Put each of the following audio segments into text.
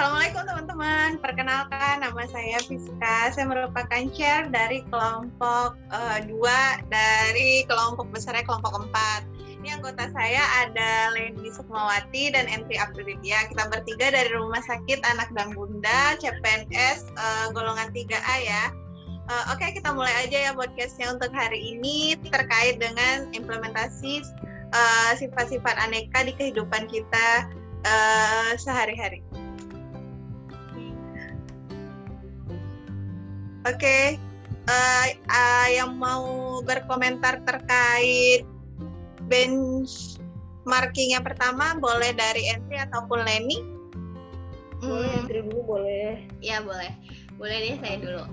Assalamualaikum teman-teman. Perkenalkan nama saya Fiska. Saya merupakan chair dari kelompok uh, dua dari kelompok besarnya kelompok empat. Ini anggota saya ada Leni Sukmawati dan Entri Aprilia. Kita bertiga dari Rumah Sakit Anak dan Bunda CPNS uh, golongan 3A ya. Uh, Oke, okay, kita mulai aja ya podcastnya untuk hari ini terkait dengan implementasi sifat-sifat uh, aneka di kehidupan kita uh, sehari-hari. Oke, okay. uh, uh, yang mau berkomentar terkait benchmarking yang pertama boleh dari Entry ataupun Leni? Boleh hmm. Entry dulu boleh. Ya boleh, boleh deh saya dulu.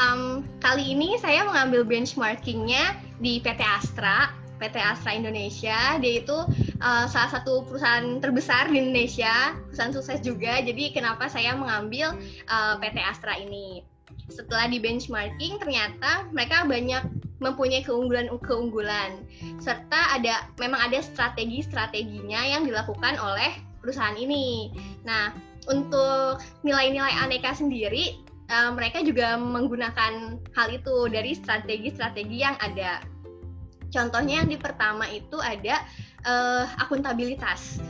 Um, kali ini saya mengambil benchmarkingnya di PT Astra, PT Astra Indonesia. Dia itu uh, salah satu perusahaan terbesar di Indonesia, perusahaan sukses juga. Jadi kenapa saya mengambil uh, PT Astra ini? Setelah di benchmarking, ternyata mereka banyak mempunyai keunggulan-keunggulan serta ada memang ada strategi-strateginya yang dilakukan oleh perusahaan ini. Nah, untuk nilai-nilai aneka sendiri uh, mereka juga menggunakan hal itu dari strategi-strategi yang ada. Contohnya yang di pertama itu ada uh, akuntabilitas.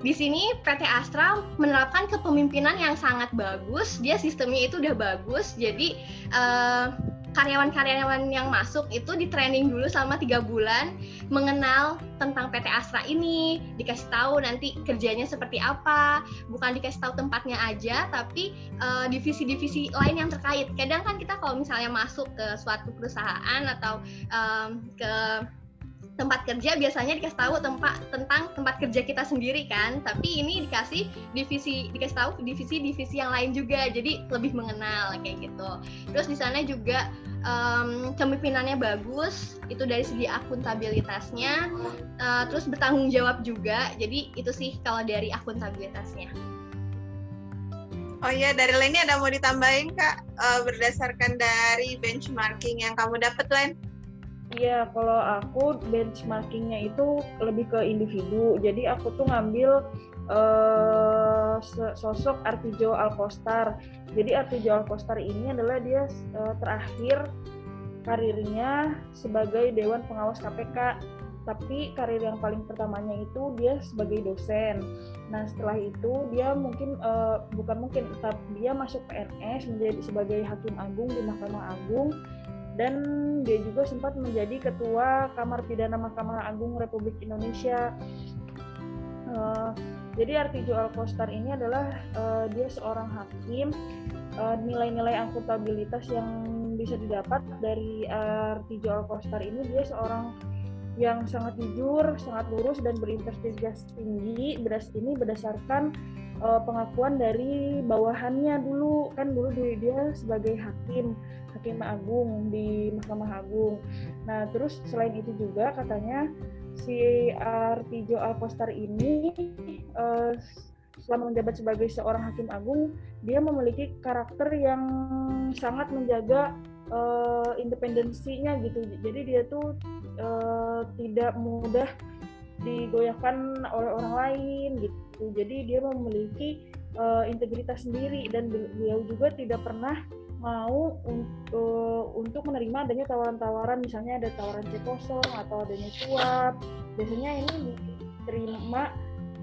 Di sini PT Astra menerapkan kepemimpinan yang sangat bagus. Dia sistemnya itu udah bagus. Jadi uh, karyawan-karyawan yang masuk itu di training dulu selama tiga bulan mengenal tentang PT Astra ini dikasih tahu nanti kerjanya seperti apa bukan dikasih tahu tempatnya aja tapi uh, divisi-divisi lain yang terkait kadang kan kita kalau misalnya masuk ke suatu perusahaan atau um, ke tempat kerja biasanya dikasih tahu tempat tentang tempat kerja kita sendiri kan. Tapi ini dikasih divisi dikasih tahu divisi-divisi yang lain juga jadi lebih mengenal kayak gitu. Terus di sana juga um, kepemimpinannya bagus itu dari segi akuntabilitasnya uh, terus bertanggung jawab juga jadi itu sih kalau dari akuntabilitasnya. Oh iya, dari lainnya ada mau ditambahin kak? Uh, berdasarkan dari benchmarking yang kamu dapat Len? Iya, kalau aku benchmarkingnya itu lebih ke individu. Jadi aku tuh ngambil uh, sosok Artijo Alkostar. Jadi Artijo Alkostar ini adalah dia uh, terakhir karirnya sebagai Dewan Pengawas KPK. Tapi karir yang paling pertamanya itu dia sebagai dosen. Nah setelah itu dia mungkin uh, bukan mungkin, tapi dia masuk PNS menjadi sebagai Hakim Agung di Mahkamah Agung dan dia juga sempat menjadi ketua Kamar Pidana Mahkamah Agung Republik Indonesia. Uh, jadi Artijo Alkostar ini adalah uh, dia seorang hakim. Uh, nilai-nilai akuntabilitas yang bisa didapat dari Artijo Alkostar ini dia seorang yang sangat jujur, sangat lurus dan berintegritas tinggi. Beras ini berdasarkan uh, pengakuan dari bawahannya dulu kan dulu dia, sebagai hakim hakim agung di Mahkamah Agung. Nah terus selain itu juga katanya si Artijo Alkostar ini uh, selama menjabat sebagai seorang hakim agung dia memiliki karakter yang sangat menjaga uh, independensinya gitu. Jadi dia tuh uh, tidak mudah digoyahkan oleh orang lain gitu. Jadi dia memiliki uh, integritas sendiri dan beliau juga tidak pernah mau untuk untuk menerima adanya tawaran-tawaran. Misalnya ada tawaran cek kosong atau adanya suap. Biasanya ini diterima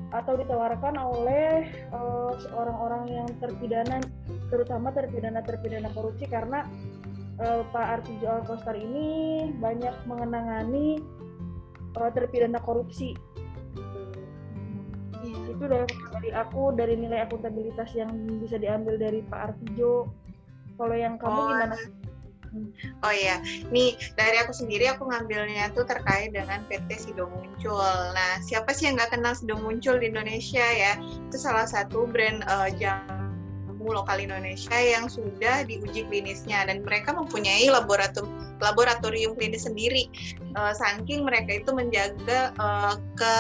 atau ditawarkan oleh uh, orang-orang yang terpidana terutama terpidana-terpidana korupsi. Karena uh, Pak Artijo Alkostar ini banyak mengenangani uh, terpidana korupsi. Itu dari, dari aku dari nilai akuntabilitas yang bisa diambil dari Pak Artijo. Kalau yang kamu oh. gimana? Oh iya, nih dari aku sendiri aku ngambilnya tuh terkait dengan PT Sido Muncul. Nah, siapa sih yang nggak kenal Sido Muncul di Indonesia ya? Itu salah satu brand uh, jamu lokal Indonesia yang sudah diuji klinisnya dan mereka mempunyai laboratorium laboratorium klinis sendiri. Uh, saking mereka itu menjaga uh, ke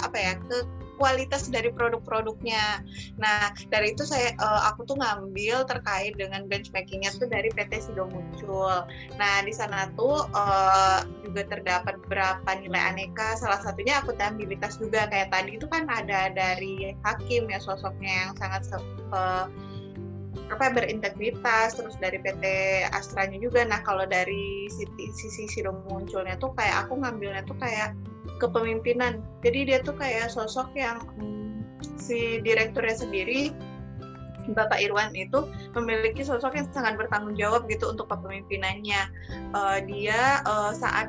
apa ya ke kualitas dari produk-produknya. Nah, dari itu saya uh, aku tuh ngambil terkait dengan benchmarkingnya tuh dari PT Sido Muncul. Nah, di sana tuh uh, juga terdapat beberapa nilai aneka. Salah satunya akuntabilitas juga kayak tadi itu kan ada dari hakim ya sosoknya yang sangat uh, apa berintegritas terus dari PT Astranya juga nah kalau dari sisi Sido munculnya tuh kayak aku ngambilnya tuh kayak kepemimpinan jadi dia tuh kayak sosok yang si direkturnya sendiri Bapak Irwan itu memiliki sosok yang sangat bertanggung jawab gitu untuk kepemimpinannya. Uh, dia uh, saat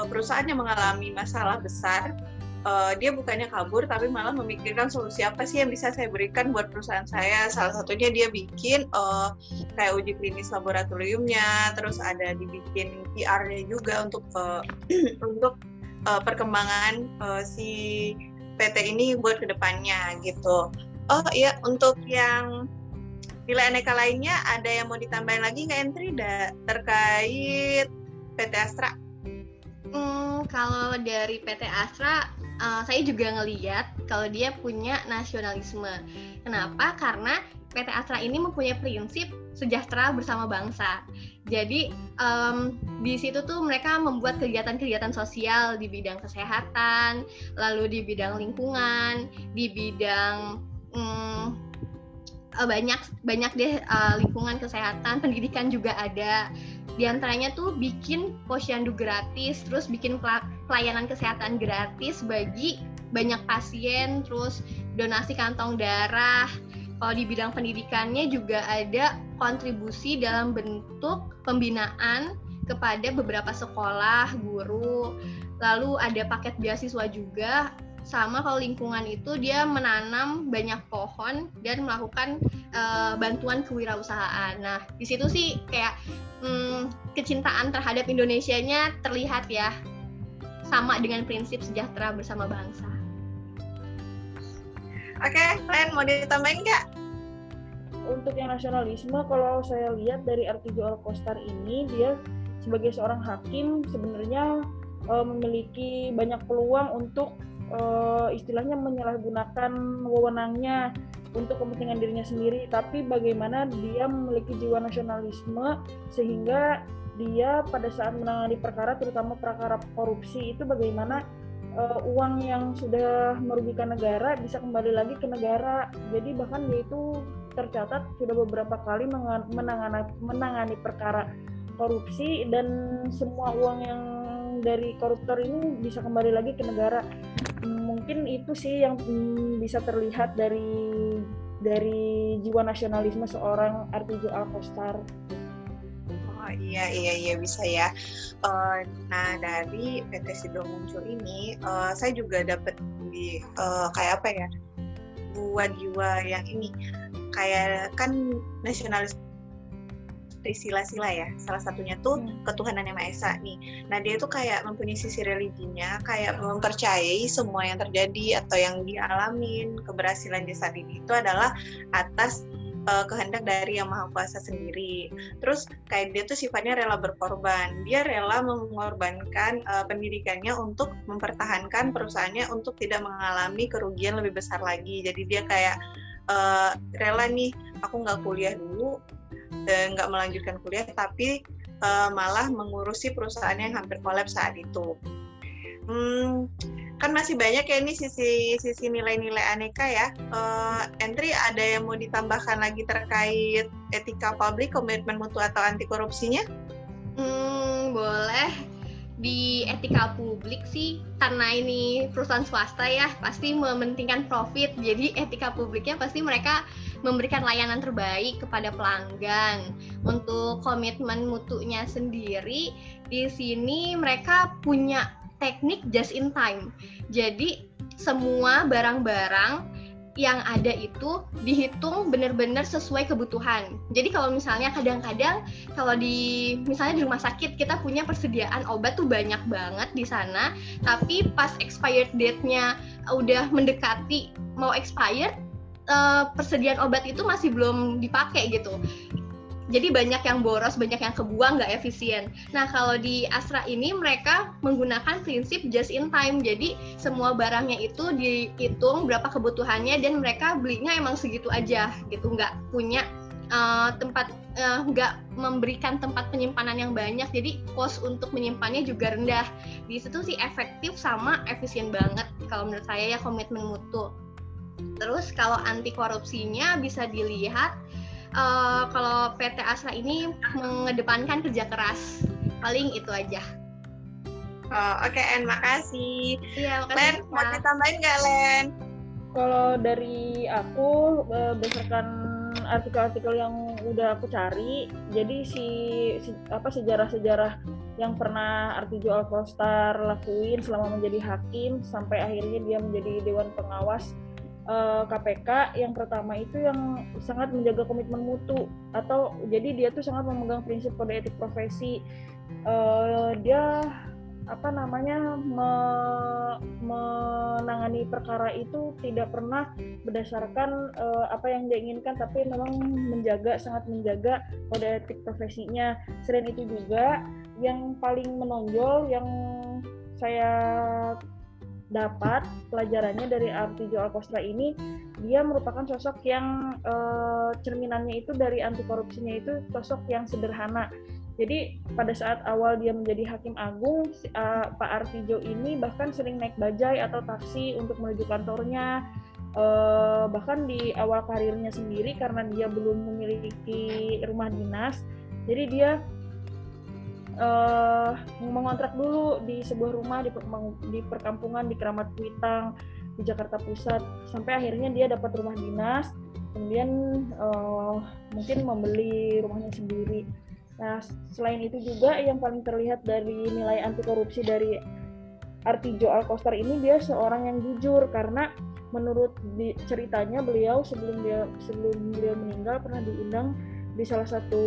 uh, perusahaannya mengalami masalah besar, uh, dia bukannya kabur tapi malah memikirkan solusi apa sih yang bisa saya berikan buat perusahaan saya. Salah satunya dia bikin uh, kayak uji klinis laboratoriumnya, terus ada dibikin PR-nya juga untuk uh, untuk uh, perkembangan uh, si PT ini buat ke depannya gitu. Oh iya untuk yang nilai aneka lainnya ada yang mau ditambahin lagi nggak entry da, terkait PT Astra? Hmm, kalau dari PT Astra uh, saya juga ngeliat kalau dia punya nasionalisme. Kenapa? Karena PT Astra ini mempunyai prinsip sejahtera bersama bangsa. Jadi um, di situ tuh mereka membuat kegiatan-kegiatan sosial di bidang kesehatan, lalu di bidang lingkungan, di bidang um, banyak banyak deh uh, lingkungan kesehatan, pendidikan juga ada. Di antaranya tuh bikin posyandu gratis, terus bikin pelayanan kesehatan gratis bagi banyak pasien, terus donasi kantong darah, kalau di bidang pendidikannya juga ada kontribusi dalam bentuk pembinaan kepada beberapa sekolah, guru, lalu ada paket beasiswa juga sama kalau lingkungan itu dia menanam banyak pohon dan melakukan uh, bantuan kewirausahaan. Nah, di situ sih kayak hmm, kecintaan terhadap Indonesia-nya terlihat ya sama dengan prinsip sejahtera bersama bangsa. Oke, okay, kalian mau ditambahin nggak? Untuk yang nasionalisme, kalau saya lihat dari Artijo Alkostar ini, dia sebagai seorang hakim sebenarnya uh, memiliki banyak peluang untuk uh, istilahnya menyalahgunakan wewenangnya untuk kepentingan dirinya sendiri. Tapi bagaimana dia memiliki jiwa nasionalisme sehingga dia pada saat menangani perkara, terutama perkara korupsi itu bagaimana uh, uang yang sudah merugikan negara bisa kembali lagi ke negara. Jadi bahkan dia itu tercatat sudah beberapa kali menangani, menangani perkara korupsi dan semua uang yang dari koruptor ini bisa kembali lagi ke negara. Mungkin itu sih yang mm, bisa terlihat dari dari jiwa nasionalisme seorang Artijo Alkostar iya iya iya bisa ya. Uh, nah dari PT Sido muncul ini, uh, saya juga dapat di uh, kayak apa ya? Buat jiwa yang ini kayak kan nasionalis sila-sila ya salah satunya tuh hmm. ketuhanan yang maha esa nih nah dia tuh kayak mempunyai sisi religinya kayak mempercayai semua yang terjadi atau yang dialamin keberhasilan di saat ini itu adalah atas uh, kehendak dari yang maha kuasa sendiri. Terus kayak dia tuh sifatnya rela berkorban. Dia rela mengorbankan uh, pendidikannya untuk mempertahankan perusahaannya untuk tidak mengalami kerugian lebih besar lagi. Jadi dia kayak uh, rela nih, aku nggak kuliah dulu, nggak melanjutkan kuliah, tapi uh, malah mengurusi perusahaan yang hampir kolaps saat itu. Hmm, kan masih banyak ya ini sisi sisi nilai-nilai aneka ya. Uh, entry ada yang mau ditambahkan lagi terkait etika publik, komitmen mutu atau anti korupsinya? Hmm, boleh. Di etika publik sih karena ini perusahaan swasta ya pasti mementingkan profit. Jadi etika publiknya pasti mereka memberikan layanan terbaik kepada pelanggan. Untuk komitmen mutunya sendiri di sini mereka punya teknik just in time. Jadi semua barang-barang yang ada itu dihitung benar-benar sesuai kebutuhan. Jadi kalau misalnya kadang-kadang kalau di misalnya di rumah sakit kita punya persediaan obat tuh banyak banget di sana, tapi pas expired date-nya udah mendekati mau expired, uh, persediaan obat itu masih belum dipakai gitu. Jadi banyak yang boros, banyak yang kebuang, nggak efisien. Nah kalau di Astra ini mereka menggunakan prinsip just in time, jadi semua barangnya itu dihitung berapa kebutuhannya dan mereka belinya emang segitu aja gitu, nggak punya uh, tempat nggak uh, memberikan tempat penyimpanan yang banyak. Jadi cost untuk menyimpannya juga rendah. Di situ sih efektif sama efisien banget kalau menurut saya ya komitmen mutu terus kalau anti korupsinya bisa dilihat uh, kalau PT Asra ini mengedepankan kerja keras. Paling itu aja. Oh, Oke, okay, En, makasih. Iya, makasih. Len, mau ditambahin nggak, Len? Kalau dari aku, berdasarkan artikel-artikel yang udah aku cari, jadi si, si apa sejarah-sejarah yang pernah Artijo Alkostar lakuin selama menjadi hakim sampai akhirnya dia menjadi dewan pengawas uh, eh, KPK yang pertama itu yang sangat menjaga komitmen mutu. Atau jadi dia tuh sangat memegang prinsip kode etik profesi. Uh, dia apa namanya me, menangani perkara itu tidak pernah berdasarkan uh, apa yang dia inginkan tapi memang menjaga sangat menjaga kode etik profesinya. Selain itu juga yang paling menonjol yang saya dapat pelajarannya dari Artijo Alkostra ini dia merupakan sosok yang uh, cerminannya itu dari anti korupsinya itu sosok yang sederhana. Jadi pada saat awal dia menjadi hakim agung uh, Pak Artijo ini bahkan sering naik bajai atau taksi untuk menuju kantornya uh, bahkan di awal karirnya sendiri karena dia belum memiliki rumah dinas. Jadi dia uh, mengontrak dulu di sebuah rumah di, di perkampungan di Keramat Kuitang di Jakarta Pusat sampai akhirnya dia dapat rumah dinas kemudian uh, mungkin membeli rumahnya sendiri. Nah selain itu juga yang paling terlihat dari nilai anti korupsi dari Artijo Alkostar ini dia seorang yang jujur karena menurut di, ceritanya beliau sebelum dia sebelum beliau meninggal pernah diundang di salah satu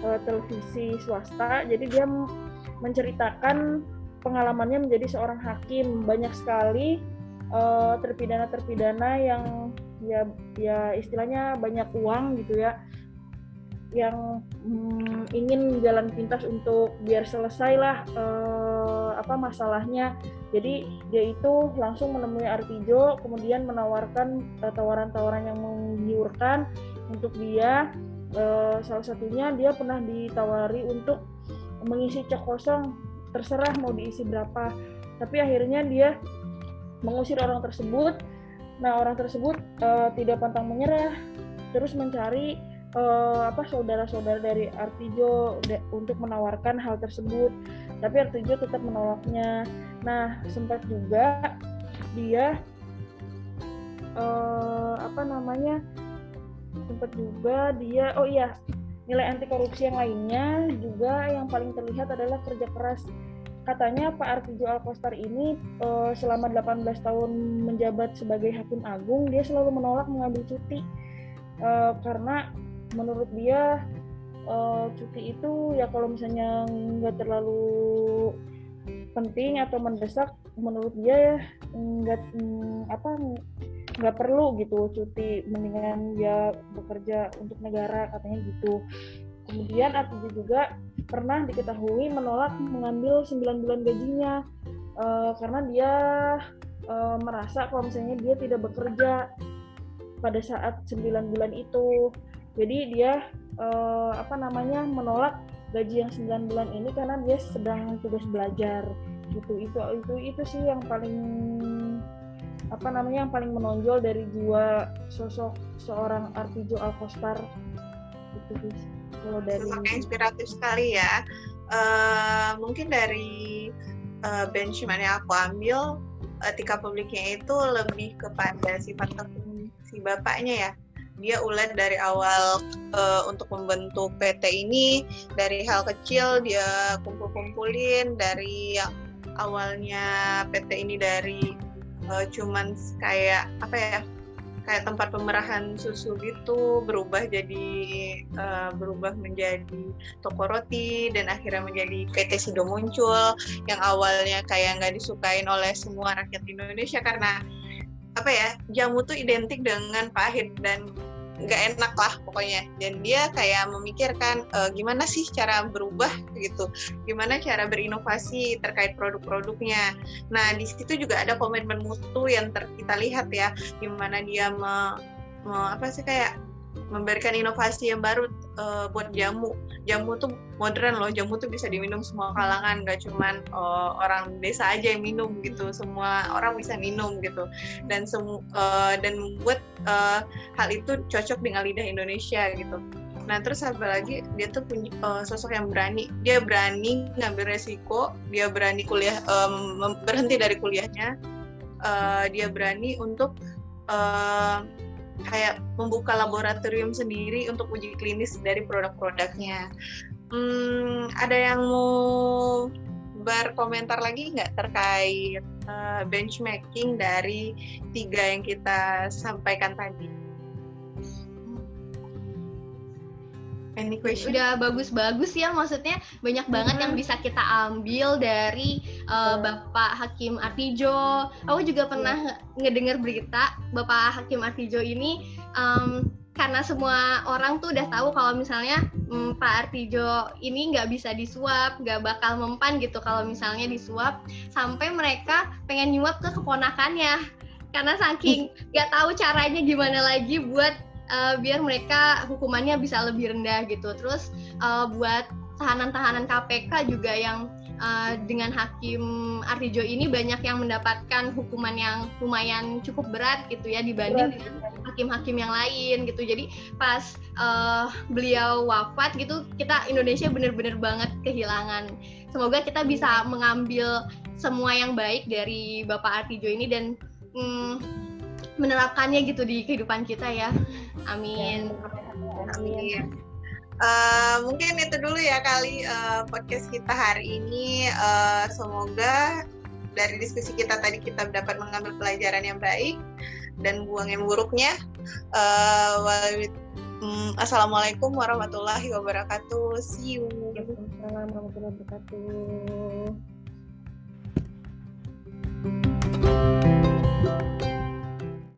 uh, televisi swasta jadi dia menceritakan pengalamannya menjadi seorang hakim. Banyak sekali uh, terpidana-terpidana yang ya ya istilahnya banyak uang gitu ya yang mm, ingin jalan pintas untuk biar selesai lah uh, apa masalahnya. Jadi dia itu langsung menemui Artijo kemudian menawarkan tawaran-tawaran uh, yang menggiurkan untuk dia uh, salah satunya dia pernah ditawari untuk mengisi cek kosong terserah mau diisi berapa. Tapi akhirnya dia mengusir orang tersebut. Nah orang tersebut uh, tidak pantang menyerah terus mencari uh, apa saudara-saudara dari Artijo untuk menawarkan hal tersebut. Tapi Artijo tetap menolaknya. Nah sempat juga dia sempat juga dia oh iya nilai anti korupsi yang lainnya juga yang paling terlihat adalah kerja keras. Katanya Pak Artijo Alkostar ini uh, selama 18 tahun menjabat sebagai hakim agung dia selalu menolak mengambil cuti. Uh, karena menurut dia uh, cuti itu ya kalau misalnya nggak terlalu penting atau mendesak menurut dia ya nggak mm, apa nggak perlu gitu cuti mendingan dia bekerja untuk negara katanya gitu. Kemudian Artijo juga pernah diketahui menolak mengambil 9 bulan gajinya uh, karena dia uh, merasa kalau misalnya dia tidak bekerja pada saat 9 bulan itu. Jadi dia uh, apa namanya menolak gaji yang 9 bulan ini karena dia sedang tugas belajar. Gitu itu itu itu sih yang paling apa namanya yang paling menonjol dari jiwa sosok seorang Artijo Alkostar itu sih kalau dari inspiratif sekali ya. Uh, mungkin dari uh, benchmark yang aku ambil etika publiknya itu lebih kepada sifat si bapaknya ya. Dia ulet dari awal uh, untuk membentuk PT ini. Dari hal kecil dia kumpul-kumpulin dari yang awalnya PT ini dari uh, cuman kayak apa ya kayak tempat pemerahan susu gitu berubah jadi uh, berubah menjadi toko roti dan akhirnya menjadi PT Sido muncul yang awalnya kayak nggak disukain oleh semua rakyat Indonesia karena apa ya jamu tuh identik dengan pahit dan nggak enak lah pokoknya. Dan dia kayak memikirkan e, gimana sih cara berubah? gitu. Gimana cara berinovasi terkait produk-produknya? Nah di situ juga ada komitmen mutu yang ter, kita lihat ya gimana dia me, me, apa sih kayak memberikan inovasi yang baru uh, buat jamu. Jamu tuh modern loh, jamu tuh bisa diminum semua kalangan, gak cuman uh, orang desa aja yang minum gitu, semua orang bisa minum gitu. Dan semu uh, dan membuat uh, hal itu cocok dengan lidah Indonesia gitu. Nah terus apa lagi dia tuh punya uh, sosok yang berani. Dia berani ngambil resiko, dia berani kuliah um, berhenti dari kuliahnya, uh, dia berani untuk uh, kayak membuka laboratorium sendiri untuk uji klinis dari produk-produknya. Hmm, ada yang mau berkomentar lagi nggak terkait uh, benchmarking dari tiga yang kita sampaikan tadi? Any question? Udah bagus-bagus ya, maksudnya banyak banget hmm. yang bisa kita ambil dari uh, Bapak Hakim Artijo. Aku juga pernah yeah. ngedengar berita Bapak Hakim Artijo ini um, karena semua orang tuh udah tahu kalau misalnya um, Pak Artijo ini nggak bisa disuap, nggak bakal mempan gitu kalau misalnya disuap, sampai mereka pengen nyuap ke keponakannya karena saking nggak tahu caranya gimana lagi buat uh, biar mereka hukumannya bisa lebih rendah gitu. Terus uh, buat tahanan-tahanan KPK juga yang uh, dengan Hakim Artijo ini banyak yang mendapatkan hukuman yang lumayan cukup berat gitu ya dibanding dengan hakim-hakim yang lain gitu. Jadi pas uh, beliau wafat gitu kita Indonesia bener-bener banget kehilangan. Semoga kita bisa mengambil semua yang baik dari Bapak Artijo ini dan mm, menerapkannya gitu di kehidupan kita ya. Amin. Amin. Uh, mungkin itu dulu ya kali uh, podcast kita hari ini. Uh, semoga dari diskusi kita tadi kita dapat mengambil pelajaran yang baik dan buang yang buruknya. Uh, Assalamualaikum warahmatullahi wabarakatuh. See you. Assalamualaikum warahmatullahi wabarakatuh.